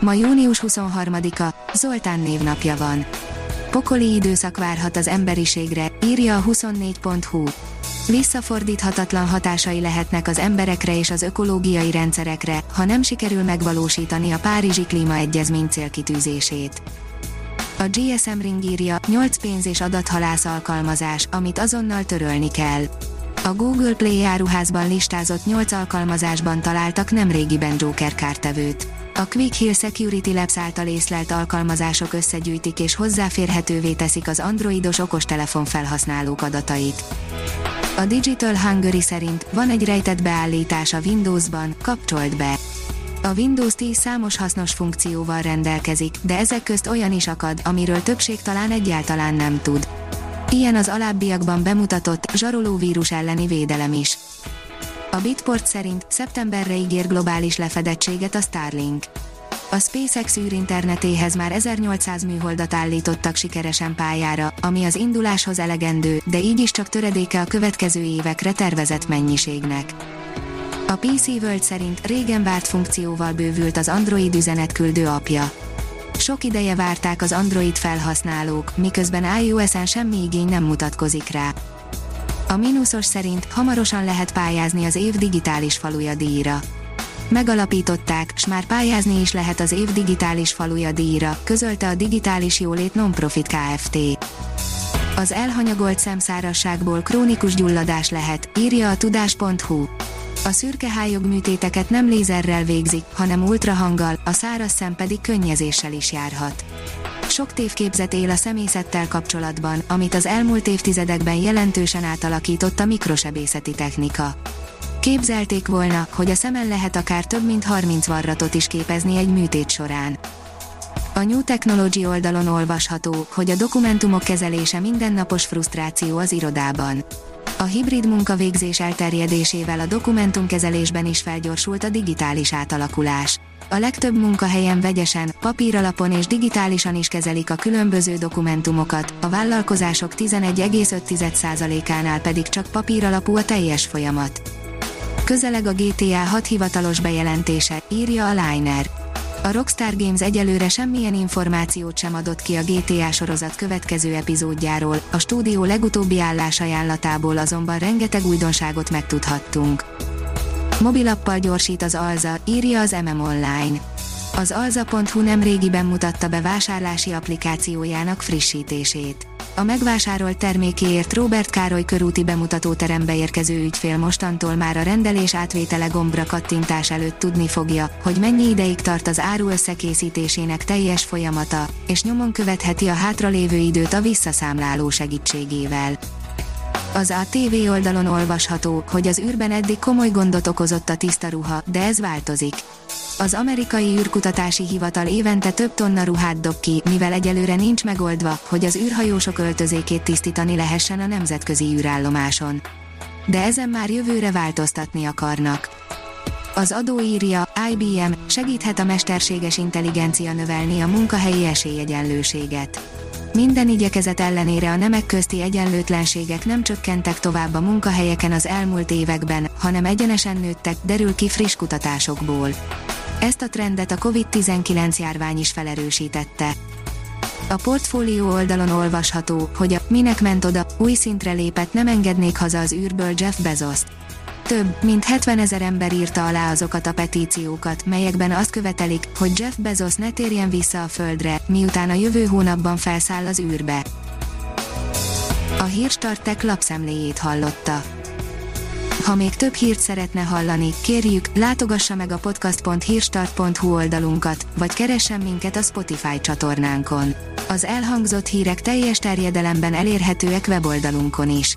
Ma június 23-a, Zoltán névnapja van. Pokoli időszak várhat az emberiségre, írja a 24.hu. Visszafordíthatatlan hatásai lehetnek az emberekre és az ökológiai rendszerekre, ha nem sikerül megvalósítani a Párizsi Klímaegyezmény célkitűzését. A GSM Ring írja, 8 pénz és adathalász alkalmazás, amit azonnal törölni kell. A Google Play áruházban listázott 8 alkalmazásban találtak nemrégiben Joker kártevőt. A Quick Hill Security Labs által észlelt alkalmazások összegyűjtik és hozzáférhetővé teszik az androidos okostelefon felhasználók adatait. A Digital Hungary szerint van egy rejtett beállítás a Windowsban, kapcsolt be. A Windows 10 számos hasznos funkcióval rendelkezik, de ezek közt olyan is akad, amiről többség talán egyáltalán nem tud. Ilyen az alábbiakban bemutatott, zsaroló vírus elleni védelem is. A Bitport szerint szeptemberre ígér globális lefedettséget a Starlink. A SpaceX űrinternetéhez már 1800 műholdat állítottak sikeresen pályára, ami az induláshoz elegendő, de így is csak töredéke a következő évekre tervezett mennyiségnek. A PC World szerint régen várt funkcióval bővült az Android üzenetküldő apja. Sok ideje várták az Android felhasználók, miközben iOS-en semmi igény nem mutatkozik rá. A mínuszos szerint hamarosan lehet pályázni az év digitális faluja díjra. Megalapították, s már pályázni is lehet az év digitális faluja díjra, közölte a Digitális Jólét Nonprofit Kft. Az elhanyagolt szemszárasságból krónikus gyulladás lehet, írja a tudás.hu. A szürke hályog műtéteket nem lézerrel végzik, hanem ultrahanggal, a száraz szem pedig könnyezéssel is járhat. Sok tévképzet él a szemészettel kapcsolatban, amit az elmúlt évtizedekben jelentősen átalakított a mikrosebészeti technika. Képzelték volna, hogy a szemen lehet akár több mint 30 varratot is képezni egy műtét során. A New Technology oldalon olvasható, hogy a dokumentumok kezelése mindennapos frusztráció az irodában. A hibrid munkavégzés elterjedésével a dokumentumkezelésben is felgyorsult a digitális átalakulás. A legtöbb munkahelyen vegyesen, papíralapon és digitálisan is kezelik a különböző dokumentumokat, a vállalkozások 11,5%-ánál pedig csak papíralapú a teljes folyamat. Közeleg a GTA 6 hivatalos bejelentése, írja a Liner. A Rockstar Games egyelőre semmilyen információt sem adott ki a GTA sorozat következő epizódjáról, a stúdió legutóbbi állásajánlatából azonban rengeteg újdonságot megtudhattunk. Mobilappal gyorsít az Alza, írja az MM Online. Az alza.hu nem régiben mutatta be vásárlási applikációjának frissítését. A megvásárolt termékéért Robert Károly körúti bemutatóterembe érkező ügyfél mostantól már a rendelés átvétele gombra kattintás előtt tudni fogja, hogy mennyi ideig tart az áru összekészítésének teljes folyamata, és nyomon követheti a hátralévő időt a visszaszámláló segítségével. Az ATV oldalon olvasható, hogy az űrben eddig komoly gondot okozott a tiszta ruha, de ez változik. Az amerikai űrkutatási hivatal évente több tonna ruhát dob ki, mivel egyelőre nincs megoldva, hogy az űrhajósok öltözékét tisztítani lehessen a nemzetközi űrállomáson. De ezen már jövőre változtatni akarnak. Az adó írja, IBM segíthet a mesterséges intelligencia növelni a munkahelyi esélyegyenlőséget minden igyekezet ellenére a nemek közti egyenlőtlenségek nem csökkentek tovább a munkahelyeken az elmúlt években, hanem egyenesen nőttek, derül ki friss kutatásokból. Ezt a trendet a COVID-19 járvány is felerősítette. A portfólió oldalon olvasható, hogy a Minek ment oda, új szintre lépett nem engednék haza az űrből Jeff Bezos-t. Több, mint 70 ezer ember írta alá azokat a petíciókat, melyekben azt követelik, hogy Jeff Bezos ne térjen vissza a Földre, miután a jövő hónapban felszáll az űrbe. A Hírstartek lapszemléjét hallotta. Ha még több hírt szeretne hallani, kérjük, látogassa meg a podcast.hírstart.hu oldalunkat, vagy keressen minket a Spotify csatornánkon. Az elhangzott hírek teljes terjedelemben elérhetőek weboldalunkon is.